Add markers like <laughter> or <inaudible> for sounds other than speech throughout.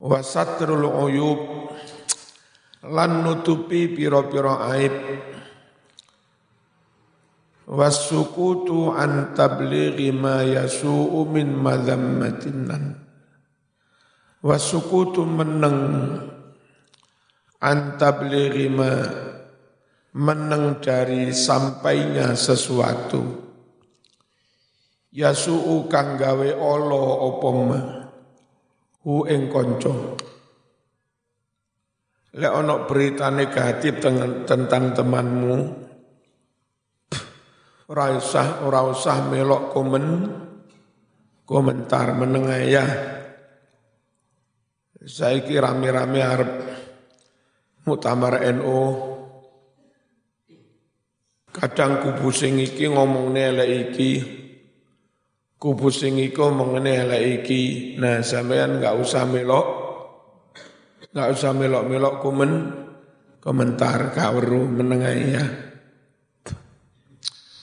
wasatrul uyub. Lan nutupi piro-piro aib. Wasukutu an tablighi ma yasu'u min madhammatinan wasukutu meneng an tablighi ma meneng dari sampainya sesuatu. Yasu'u kang gawe Allah apa hu ing kanca. Lek ana berita negatif tentang temanmu ora usah ora usah melok komen komentar menengah ya. Saiki rame-rame arep muktamar NU kadang kubu sing iki ngomongne elek iki kubu sing iku mengene elek iki. Nah, sampean enggak usah melok enggak usah melok-melok komen komentar kawru menengai ya.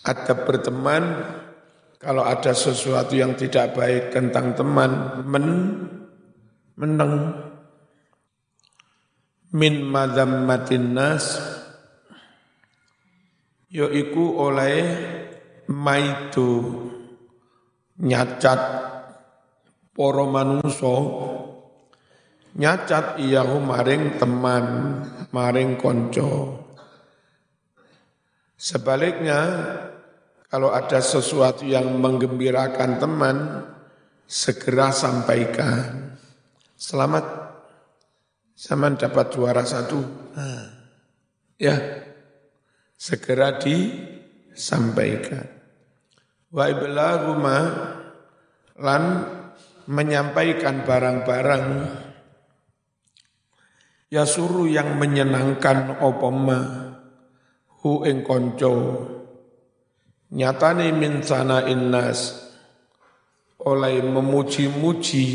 Ada berteman kalau ada sesuatu yang tidak baik tentang teman men meneng min madammatin nas yaiku oleh maitu nyacat poro manungso nyacat iyahu maring teman maring konco sebaliknya kalau ada sesuatu yang menggembirakan teman segera sampaikan. Selamat. Zaman dapat juara satu. Ya segera disampaikan wa iblaghuma lan menyampaikan barang-barang ya suruh yang menyenangkan opoma hu ing konco nyatane min sana innas oleh memuji-muji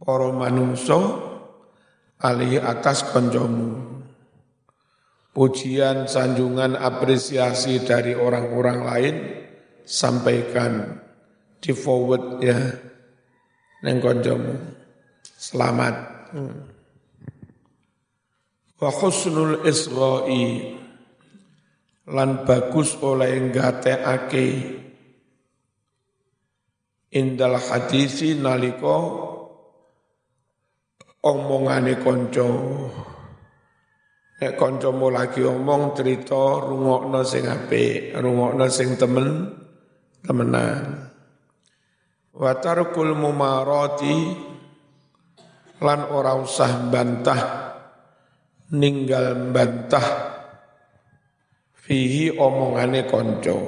para manungso alih atas koncomu pujian sanjungan apresiasi dari orang-orang lain sampaikan di forward ya neng konjomu selamat. Hmm. wa husnul isra'i lan bagus oleh ngateake indal hadisi naliko omongane konco. Nek kancamu lagi omong cerita rungokno sing apik rungokno sing temen temenan. Wa tarkul mumarati lan ora usah bantah ninggal bantah fihi omongane konco.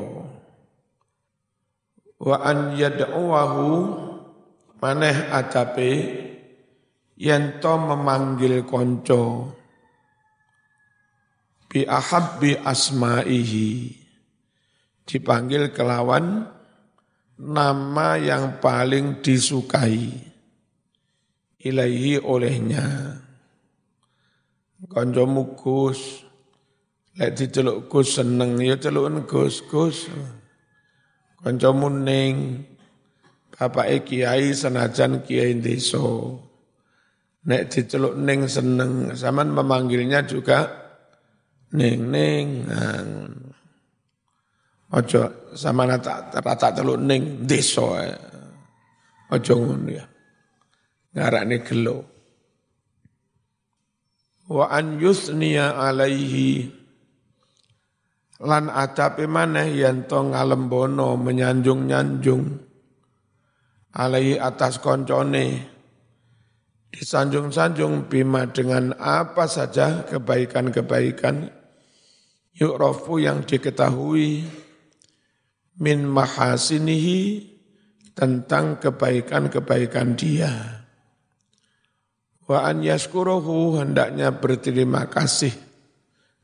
Wa an yad'uwahu maneh adape yen to memanggil konco bi ahabbi asma'ihi dipanggil kelawan nama yang paling disukai ilaihi olehnya. Koncomu Gus, lek diceluk Gus seneng ya celuk Gus Gus. Koncomu ning bapak kiai senajan kiai desa. Nek diceluk ning seneng, zaman memanggilnya juga ning ning. Nah, Ojo sama nata rata teluk ning desa. Ojo ngono ya. Ngarane gelo. Wa an yusniya alaihi lan acape maneh yen to ngalembono menyanjung-nyanjung alaihi atas koncone disanjung-sanjung bima dengan apa saja kebaikan-kebaikan yu'rafu yang diketahui min mahasinihi tentang kebaikan-kebaikan dia. Wa an yaskuruhu hendaknya berterima kasih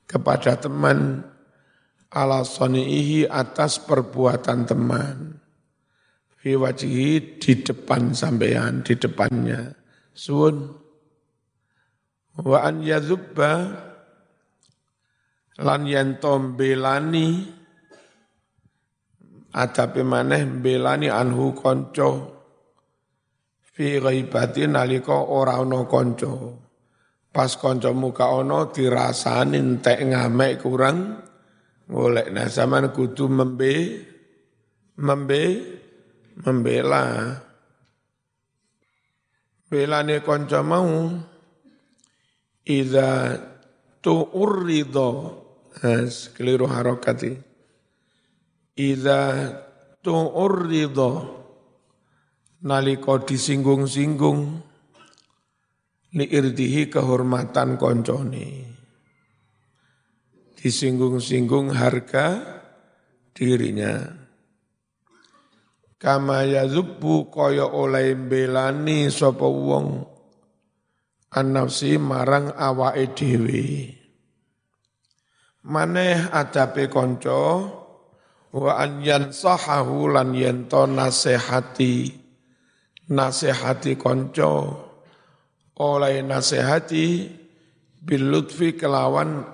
kepada teman ala sonihi atas perbuatan teman. Fi wajihi di depan sampean, di depannya. Suun. Wa an yadhubba lan yantom belani adape maneh belani anhu konco fi ghaibati nalika ora ana kanca. Pas kancamu ka ana dirasani entek ngamek kurang golek nah zaman kudu membe membe membela. Belane kanca mau idza tu'rido has keliru harokati idza tu'rido nalika disinggung-singgung li irdihi kehormatan koncone. Disinggung-singgung harga dirinya. Kama yazubbu kaya oleh belani sapa wong anafsi marang awake dhewe. Maneh adabe kanca wa an yansahahu lan yento nasihati nasihati kanca oleh nasihati bil lutfi kelawan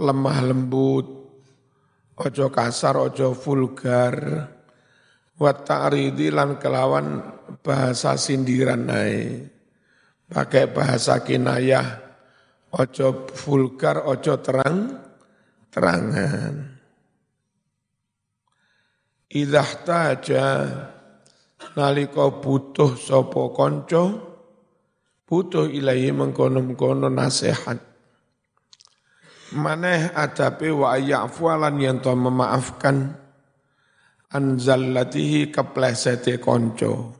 lemah lembut. Ojo kasar ojo vulgar. Wa ta'ridi lan kelawan bahasa sindiran nae pakai bahasa kinayah. Ojo vulgar ojo terang terangan idah taja nalika butuh sapa kanca butuh ilahi mengkono-mengkono nasihat. Maneh adabe wa ya'fu lan yen memaafkan anzallatihi keplesete konco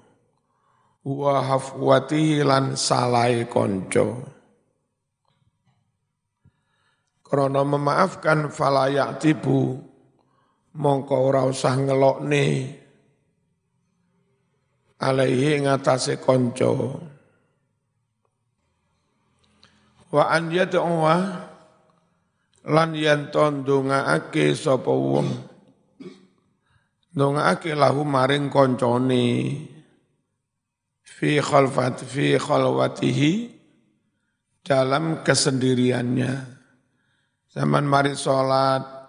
wa hafwatihi lan salai konco Krono memaafkan falayak tibu mongko ora usah ngelokne. Alaihi ngatasé konco wa an yad'uwa lan yen ndongaake sapa wong. Ndongake lahu maring koncone fi khalfat fi khalwatihi dalam kesendiriannya. Zaman mari sholat,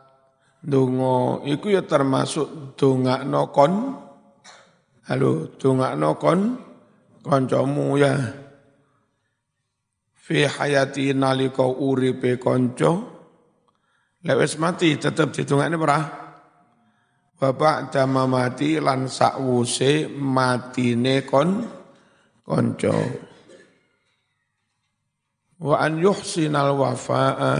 dungo, iku ya termasuk dongakno kon, halo, dongakno kon, koncomu ya. Fi hayati nalika uripe konco, lewes mati tetap didongakne berah. Bapak dama mati lan sakwuse matine kon konco. Wa an yuhsinal wafa'a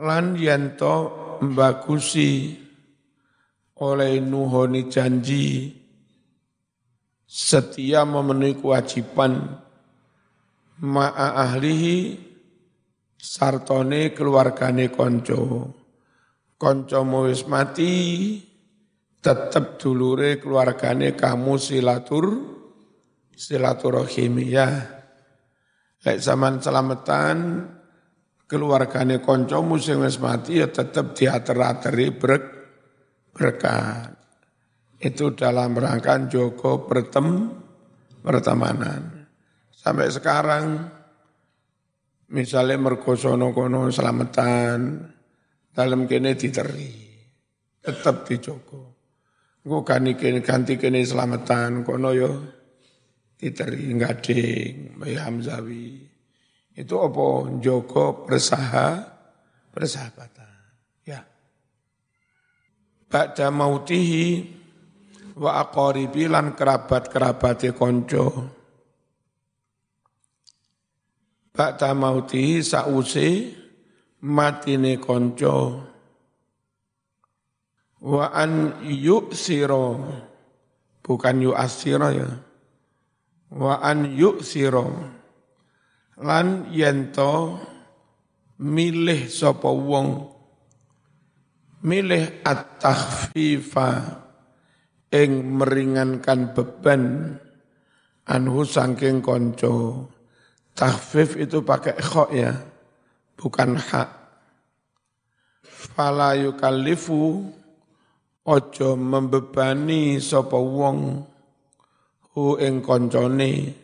lan yanto mbagusi oleh nuhoni janji setia memenuhi kewajiban ma'a ahlihi sartone keluargane konco kancamu wis mati tetep dulure keluargane kamu silatur silaturahim ya Lek zaman selamatan keluargane kancamu sing wis mati ya tetep diater-ateri berk berkat. Itu dalam rangka Joko pertem pertemanan. Sampai sekarang misalnya mergosono kono selamatan, dalam kene diteri tetap dijogo engko ganti kene ganti kene selamatan kono yo diteri gading Mbah Hamzawi itu apa? Joko persaha persahabatan. Ya. Ba'da mautihi wa aqaribi lan kerabat-kerabate konco. Ba'da mautihi sause matine konco. Wa an yu'siro bukan yu'asiro ya. Wa an yu'siro lan yento milih sapa wong? Milih at-takhfifa ing meringankan beban. Anhu sangking konco takhfif itu pakai khok ya bukan hak. Fala yukallifu ojo membebani sapa wong hu ing koncone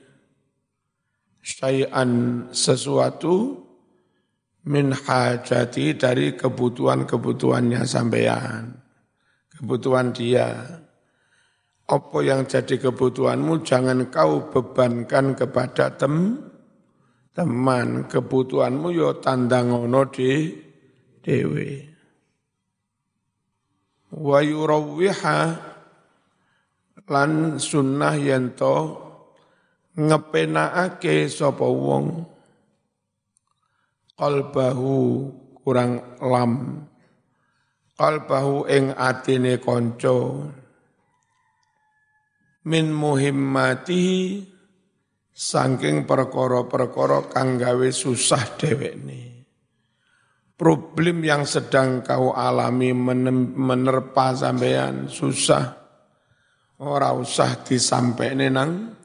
syai'an sesuatu min hajati dari kebutuhan-kebutuhannya sampean. Kebutuhan dia. Apa yang jadi kebutuhanmu jangan kau bebankan kepada tem teman. Kebutuhanmu yo tandangono di dewe. Wa lan sunnah yento ngepenaake sapa wong? Qalbahu kurang lam. Qalbahu ing atine kanca. Min muhimmatihi saking perkara-perkara kang gawe susah dhewekne. Problem yang sedang kau alami menerpa sampean susah. Ora usah disampaikne nang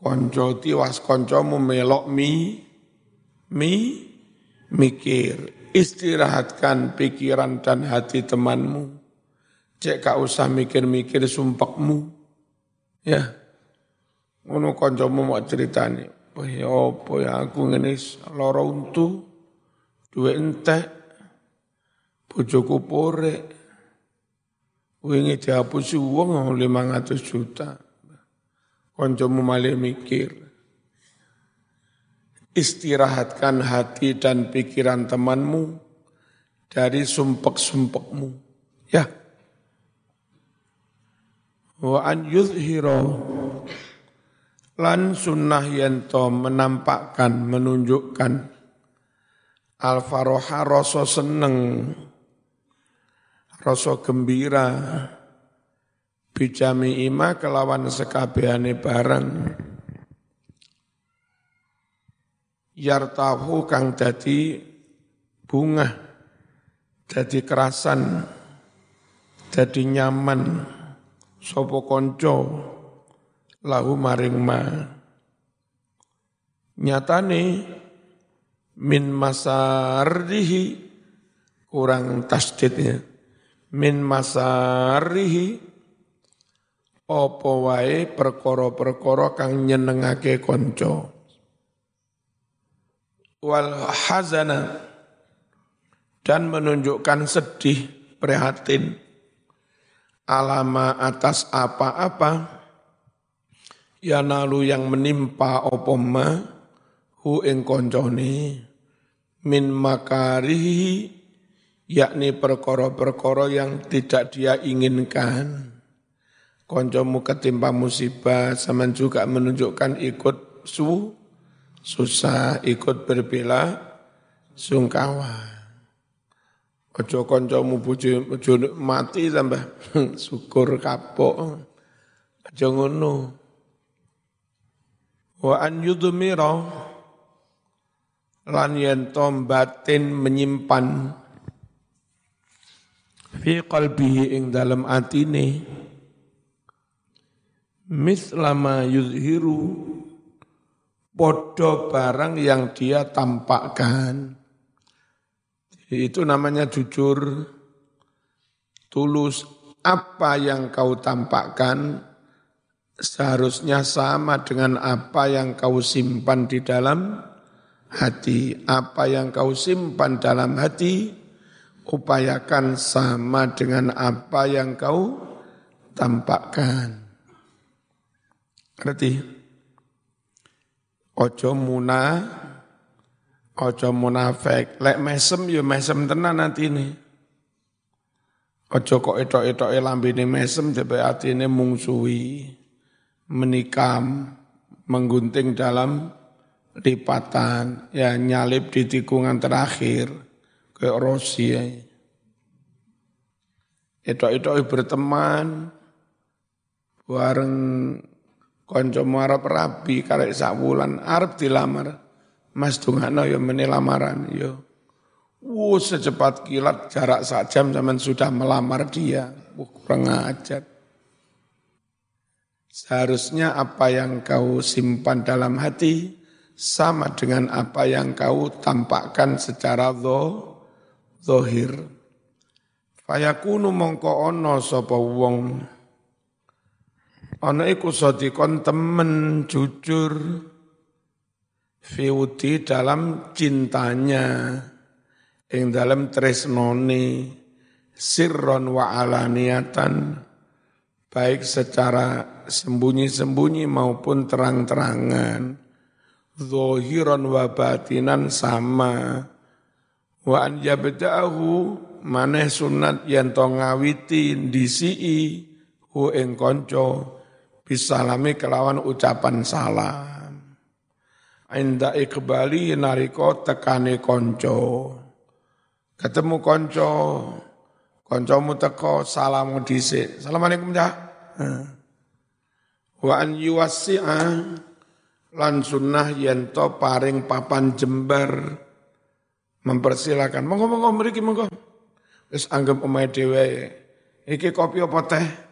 kanca tiwas kancamu melok mi mi mikir istirahatkan pikiran dan hati temanmu. Cek gak usah mikir-mikir sumpekmu. Ya. Ngono kancamu mau ceritani. Oh ya apa ya aku ngene lara untu, duwe entek, bojoku porek. Wingi dihapus uang 500 juta. Kancamu malah mikir istirahatkan hati dan pikiran temanmu dari sumpek-sumpekmu. Ya. Wa an yuzhiro lan sunnah yanto menampakkan, menunjukkan al-faroha rasa seneng, rasa gembira, bijami ima kelawan sekabehane barang, yartahu kang dadi bunga dadi kerasan dadi nyaman. Sapa kanca lahu maring ma. Nyatane min masarihi kurang tasdidnya. Min masarihi apa wae perkara-perkara kang nyenengake kanca wal hazana dan menunjukkan sedih, prihatin alama atas apa-apa ya nalu yang menimpa opoma hu ing koncone min makarihi yakni perkara-perkara yang tidak dia inginkan. Koncomu ketimpa musibah, sama juga menunjukkan ikut su, susah ikut berbela sungkawa. Ojo kancamu bojo ojo mati tambah <laughs> syukur kapok. Aja ngono. Wa an yudmira lan batin menyimpan fi qalbihi ing dalam atine mislama yuzhiru podo barang yang dia tampakkan. Itu namanya jujur, tulus. Apa yang kau tampakkan seharusnya sama dengan apa yang kau simpan di dalam hati. Apa yang kau simpan dalam hati, upayakan sama dengan apa yang kau tampakkan. Berarti Ojo muna, ojo munafik. Lek mesem ya mesem tenan ini. Ojo kok etok-etok lambene mesem tapi ini mungsuhi, menikam, menggunting dalam lipatan, ya nyalip di tikungan terakhir ke Rosi. Ya. Etok-etok berteman, bareng Konco marap rabi karek sak wulan arep dilamar. Mas dungakno ya meni lamaran yo. Wuh secepat kilat jarak sak jam zaman sudah melamar dia. Wuh kurang ajar. Seharusnya apa yang kau simpan dalam hati sama dengan apa yang kau tampakkan secara zo, zohir. Fayakunu mongko ono sapa wong Ana iku sadikon temen jujur fiudi dalam cintanya ing dalam tresnone sirron wa alaniatan baik secara sembunyi-sembunyi maupun terang-terangan. Zohiron wa batinan sama. Wa an yabda'ahu maneh sunat yen to ngawiti disi'i hu ing kanca bisalami kelawan ucapan salam. Inda ikbali nariko tekane konco. Ketemu konco, koncomu teko salamu dhisik. Assalamualaikum ya. Wa an yuwassi'a lan sunnah yen to paring papan jembar mempersilakan. Monggo monggo mriki monggo. Wis anggap omahe dhewe. Iki kopi apa teh?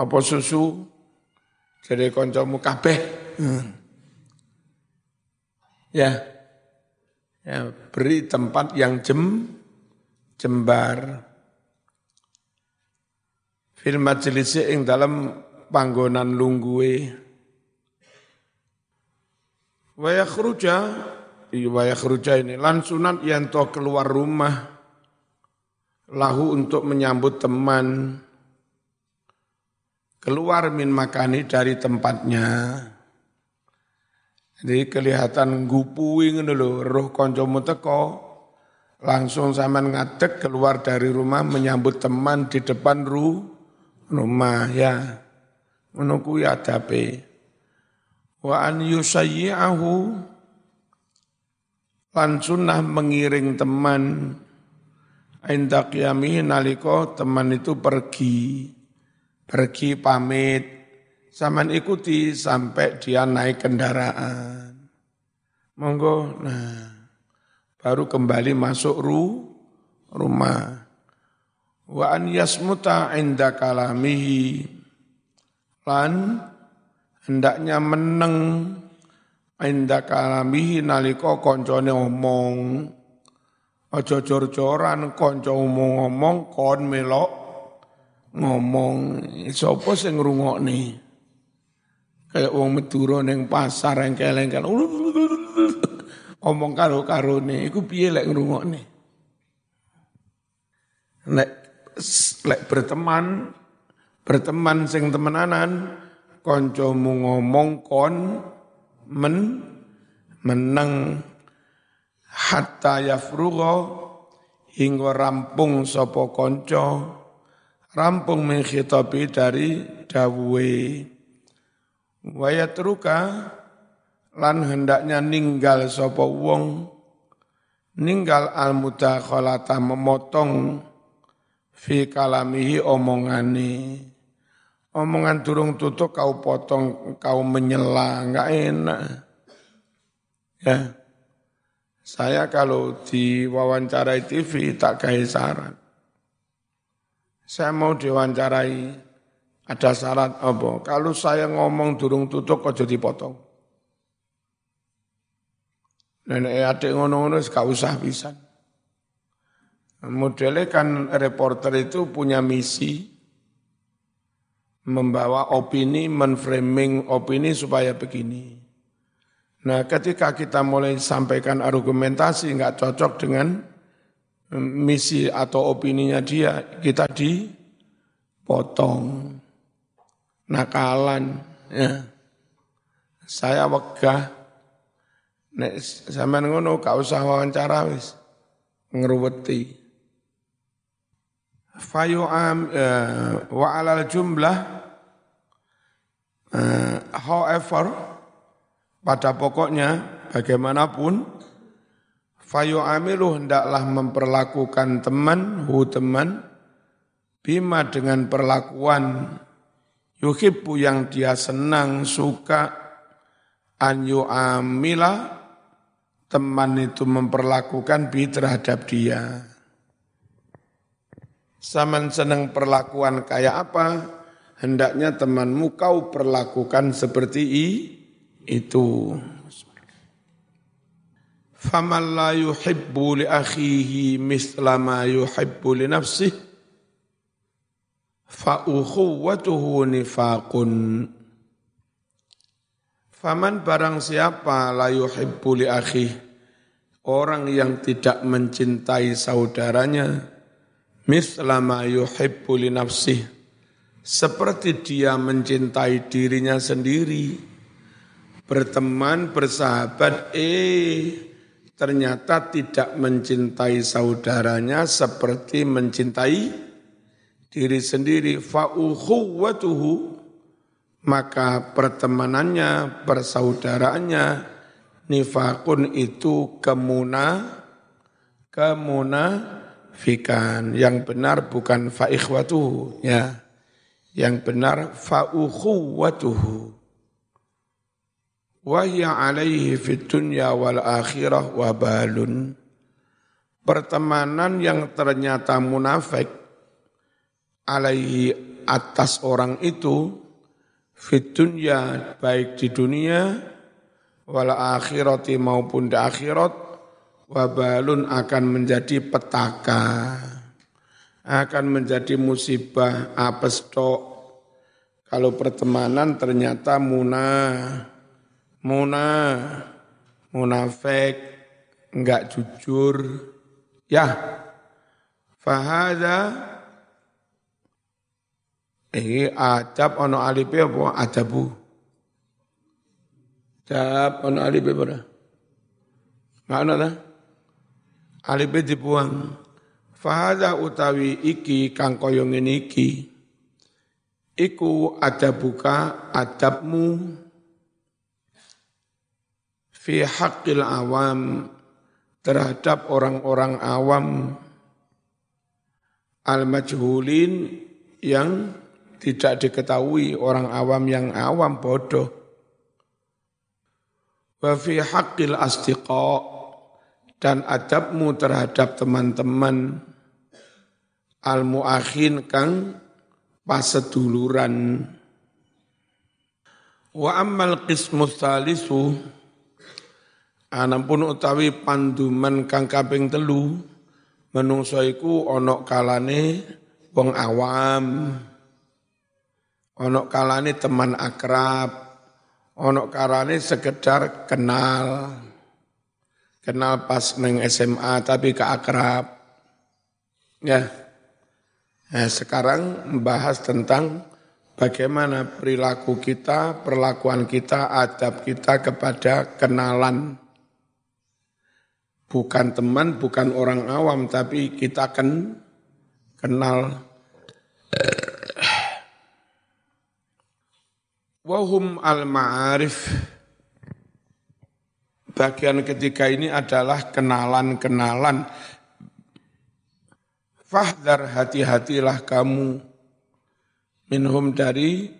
Apa susu? Jadi kancamu kabeh. Hmm. Ya. Ya, beri tempat yang jem jembar. Fil majelis ing dalam panggonan lungguwe. Wa yakhruja iya, wa yakhruja ini lan sunat yang to keluar rumah lahu untuk menyambut teman keluar min makani dari tempatnya. Jadi kelihatan gupui ngono lho, roh kancamu teko, langsung sampean ngadeg keluar dari rumah menyambut teman di depan ru, rumah ya. Ngono kuwi adabe. Wa an yusayyi'ahu lan sunnah mengiring teman inda qiyamihi nalika teman itu pergi. Pergi pamit Zaman ikuti sampai dia naik kendaraan. Monggo, nah, baru kembali masuk ru, rumah. Wa an yasmuta inda kalamihi. Lan, hendaknya meneng inda kalamihi naliko koncone omong. Ojo jor-joran konco omong-omong kon melok ngomong sapa sing ngrungokne? Kayak wong Madura ning pasar engkel-engkel omong karo karone iku piye lek ngrungokne? Lek lek berteman berteman sing temenanan kancamu ngomong kon men meneng hatta yafrugha hingga rampung sapa kanca rampung menghitabi dari dawuhe. Wayatruka lan hendaknya ninggal sapa wong ninggal al mudakhalata memotong fi kalamihi omongane. Omongan durung tutup kau potong kau menyela enggak enak. Ya. Saya kalau di wawancarai TV tak kayak saran saya mau diwawancarai ada syarat apa? Kalau saya ngomong durung tutup aja dipotong. Nenek adik ngono-ngono gak usah bisa. Modelnya kan reporter itu punya misi membawa opini, menframing opini supaya begini. Nah ketika kita mulai sampaikan argumentasi nggak cocok dengan misi atau opininya dia, kita dipotong nakalan ya. Saya wegah nek sampean ngono gak usah wawancara wis ngruweti. Fayu am uh, wa alal jumlah uh, however pada pokoknya bagaimanapun fayu amilu hendaklah memperlakukan teman hu teman bima dengan perlakuan yuhibbu yang dia senang, suka, an amila, teman itu memperlakukan bi terhadap dia. Saman senang perlakuan kayak apa, hendaknya temanmu kau perlakukan seperti itu. Faman la yuhibbu li akhihi misla ma yuhibbu li nafsihi fa ukhuwatuhu nifaqun Faman barang siapa la yuhibbu li akhi orang yang tidak mencintai saudaranya mislama yuhibbu li nafsih seperti dia mencintai dirinya sendiri. Berteman, bersahabat, eh ternyata tidak mencintai saudaranya seperti mencintai diri sendiri. Fa'ukhuwatuhu, maka pertemanannya, persaudaraannya, nifakun itu kemuna, kemuna, fikan. Yang benar bukan fa'ikhwatuhu, ya yang benar fa'ukhuwatuhu wa hiya alaihi fid dunya wal akhirah wabalun. Pertemanan yang ternyata munafik alaihi atas orang itu fit dunya baik di dunia wal akhirati maupun di akhirat wabalun akan menjadi petaka akan menjadi musibah apes tok. Kalau pertemanan ternyata munah munah munafik enggak jujur. Ya. Fahada eh adab ono alipe apa? Adabu. Adab ono alipe apa Enggak ono ta alipe dibuang. Fahada utawi iki kang kaya ngene iki. Iku adabuka adabmu fi haqqil awam terhadap orang-orang awam al-majhulin yang tidak diketahui orang awam yang awam bodoh. Wa fi haqqil astiqa dan adabmu terhadap teman-teman al muakhin kang paseduluran. Wa ammal qismu salisu anampun utawi panduman kang kaping telu menungso iku ana kalane wong awam ana kalane teman akrab ana kalane sekedar kenal kenal pas neng SMA tapi ke akrab ya Nah, sekarang membahas tentang bagaimana perilaku kita, perlakuan kita, adab kita kepada kenalan. Bukan teman, bukan orang awam, tapi kita kan kenal. Wahum al-ma'arif. Bagian ketiga ini adalah kenalan-kenalan Fahdar hati-hatilah kamu minhum dari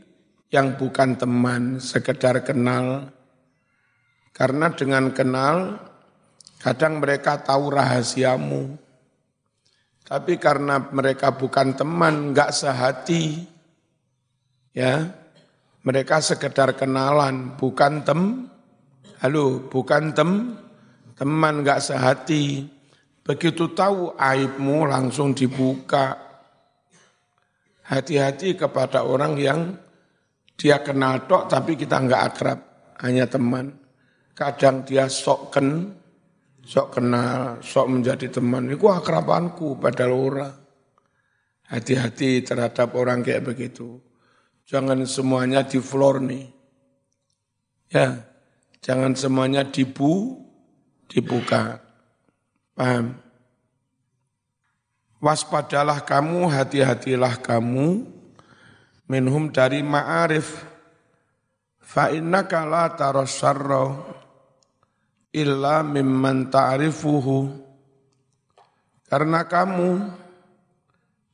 yang bukan teman, sekedar kenal. Karena dengan kenal, kadang mereka tahu rahasiamu. Tapi karena mereka bukan teman, enggak sehati, ya, mereka sekedar kenalan, bukan tem, halo, bukan tem, teman enggak sehati. Begitu tahu aibmu langsung dibuka. Hati-hati kepada orang yang dia kenal tok tapi kita enggak akrab, hanya teman. Kadang dia sok ken, sok kenal, sok menjadi teman. Itu akrabanku pada orang. Hati-hati terhadap orang kayak begitu. Jangan semuanya di floor nih. Ya, jangan semuanya dibu, dibuka. Paham? Waspadalah kamu, hati-hatilah kamu minhum dari ma'arif. Fa innaka la tarasarra illa mimman ta'rifuhu. Karena kamu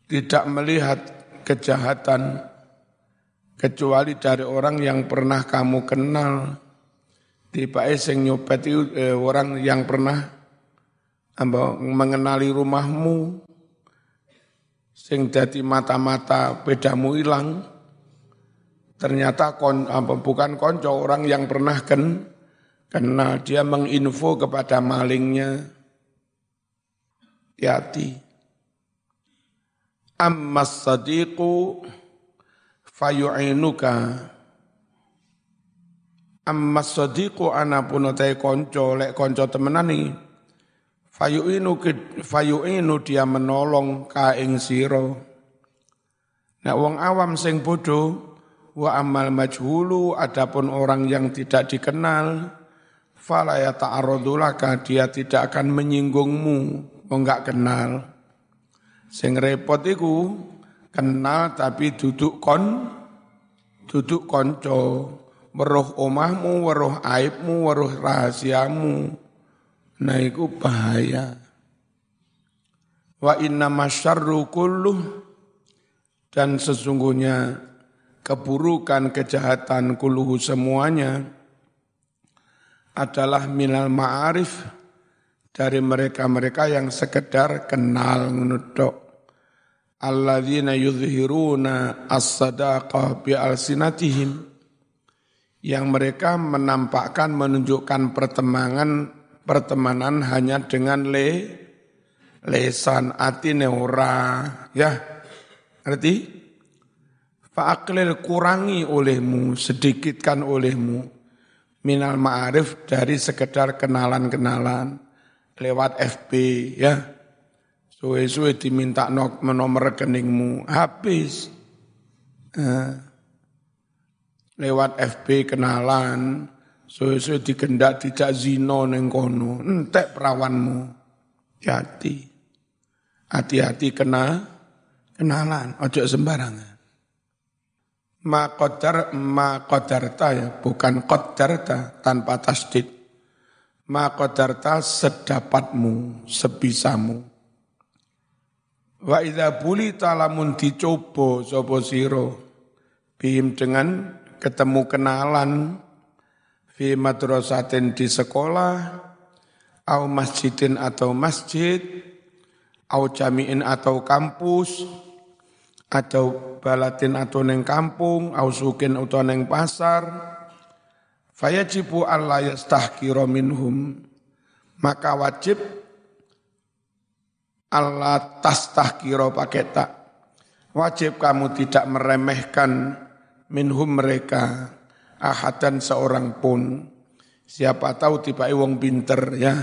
tidak melihat kejahatan kecuali dari orang yang pernah kamu kenal. Tiba sing nyopet eh, orang yang pernah mengenali rumahmu, sing dadi mata-mata bedamu hilang, ternyata kon, bukan konco orang yang pernah ken, kenal, dia menginfo kepada malingnya, hati. Ammas sadiqu fayu'inuka. Ammas sadiqu anapun utai konco, lek konco temenani, Fayu'inu, fayu'inu dia menolong ka ing siro. Nah wong awam sing bodoh wa amal majhulu adapun orang yang tidak dikenal fala ya ta'arradulaka dia tidak akan menyinggungmu. Wong enggak kenal. Sing repot iku kenal tapi duduk kon duduk konco. Weruh omahmu weruh aibmu weruh rahasiamu. Nah iku bahaya. Wa inna masyarru kulluh. Dan sesungguhnya keburukan, kejahatan kuluhu semuanya adalah minal ma'arif dari mereka-mereka yang sekedar kenal ngenudok. Alladzina yudhiruna as-sadaqah bi alsinatihim yang mereka menampakkan menunjukkan pertemanan pertemanan hanya dengan le lesan ati neura ya Ngerti? Fa'aklil kurangi olehmu, sedikitkan olehmu minal ma'arif dari sekedar kenalan-kenalan lewat FB ya. Suwe-suwe diminta nomor rekeningmu, habis. Uh, lewat FB kenalan, suwe-suwe digendak tidak zino neng kono, entek perawanmu. Hati. Hati-hati kena kenalan, ojo sembarangan. Ma qadar ma qadarta ya, bukan qadarta tanpa tasdid. Ma qadarta sedapatmu, sebisamu. Wa idza bulita lamun dicoba sapa sira bihim dengan ketemu kenalan fi madrasatin di sekolah au masjidin atau masjid au jami'in atau kampus atau balatin atau neng kampung, au sukin atau neng pasar, fayajibu Allah yastahkira minhum, maka wajib Allah tastahkira pakai tak. Wajib kamu tidak meremehkan minhum mereka, ahadan seorang pun. Siapa tahu tiba wong pinter ya.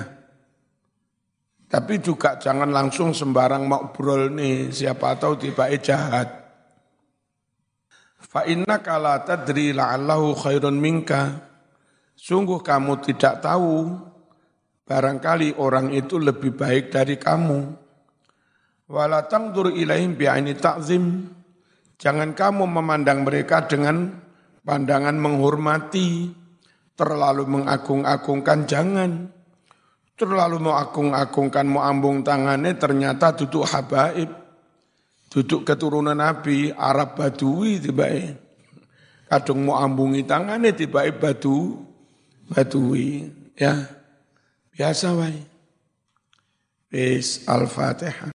Tapi juga jangan langsung sembarang makbrol nih, siapa tahu tiba jahat. Fa inna kala tadri la'allahu khairun minka. Sungguh kamu tidak tahu, barangkali orang itu lebih baik dari kamu. Wala tangdur ilaihim bi'aini ta'zim. Jangan kamu memandang mereka dengan pandangan menghormati, terlalu mengagung-agungkan, jangan terlalu mau agung-agungkan, mau ambung tangannya, ternyata duduk habaib. Duduk keturunan Nabi, Arab Badui tiba Kadung mau ambungi tangannya tiba badu, Badui. Ya, biasa wae. Bis Al-Fatihah.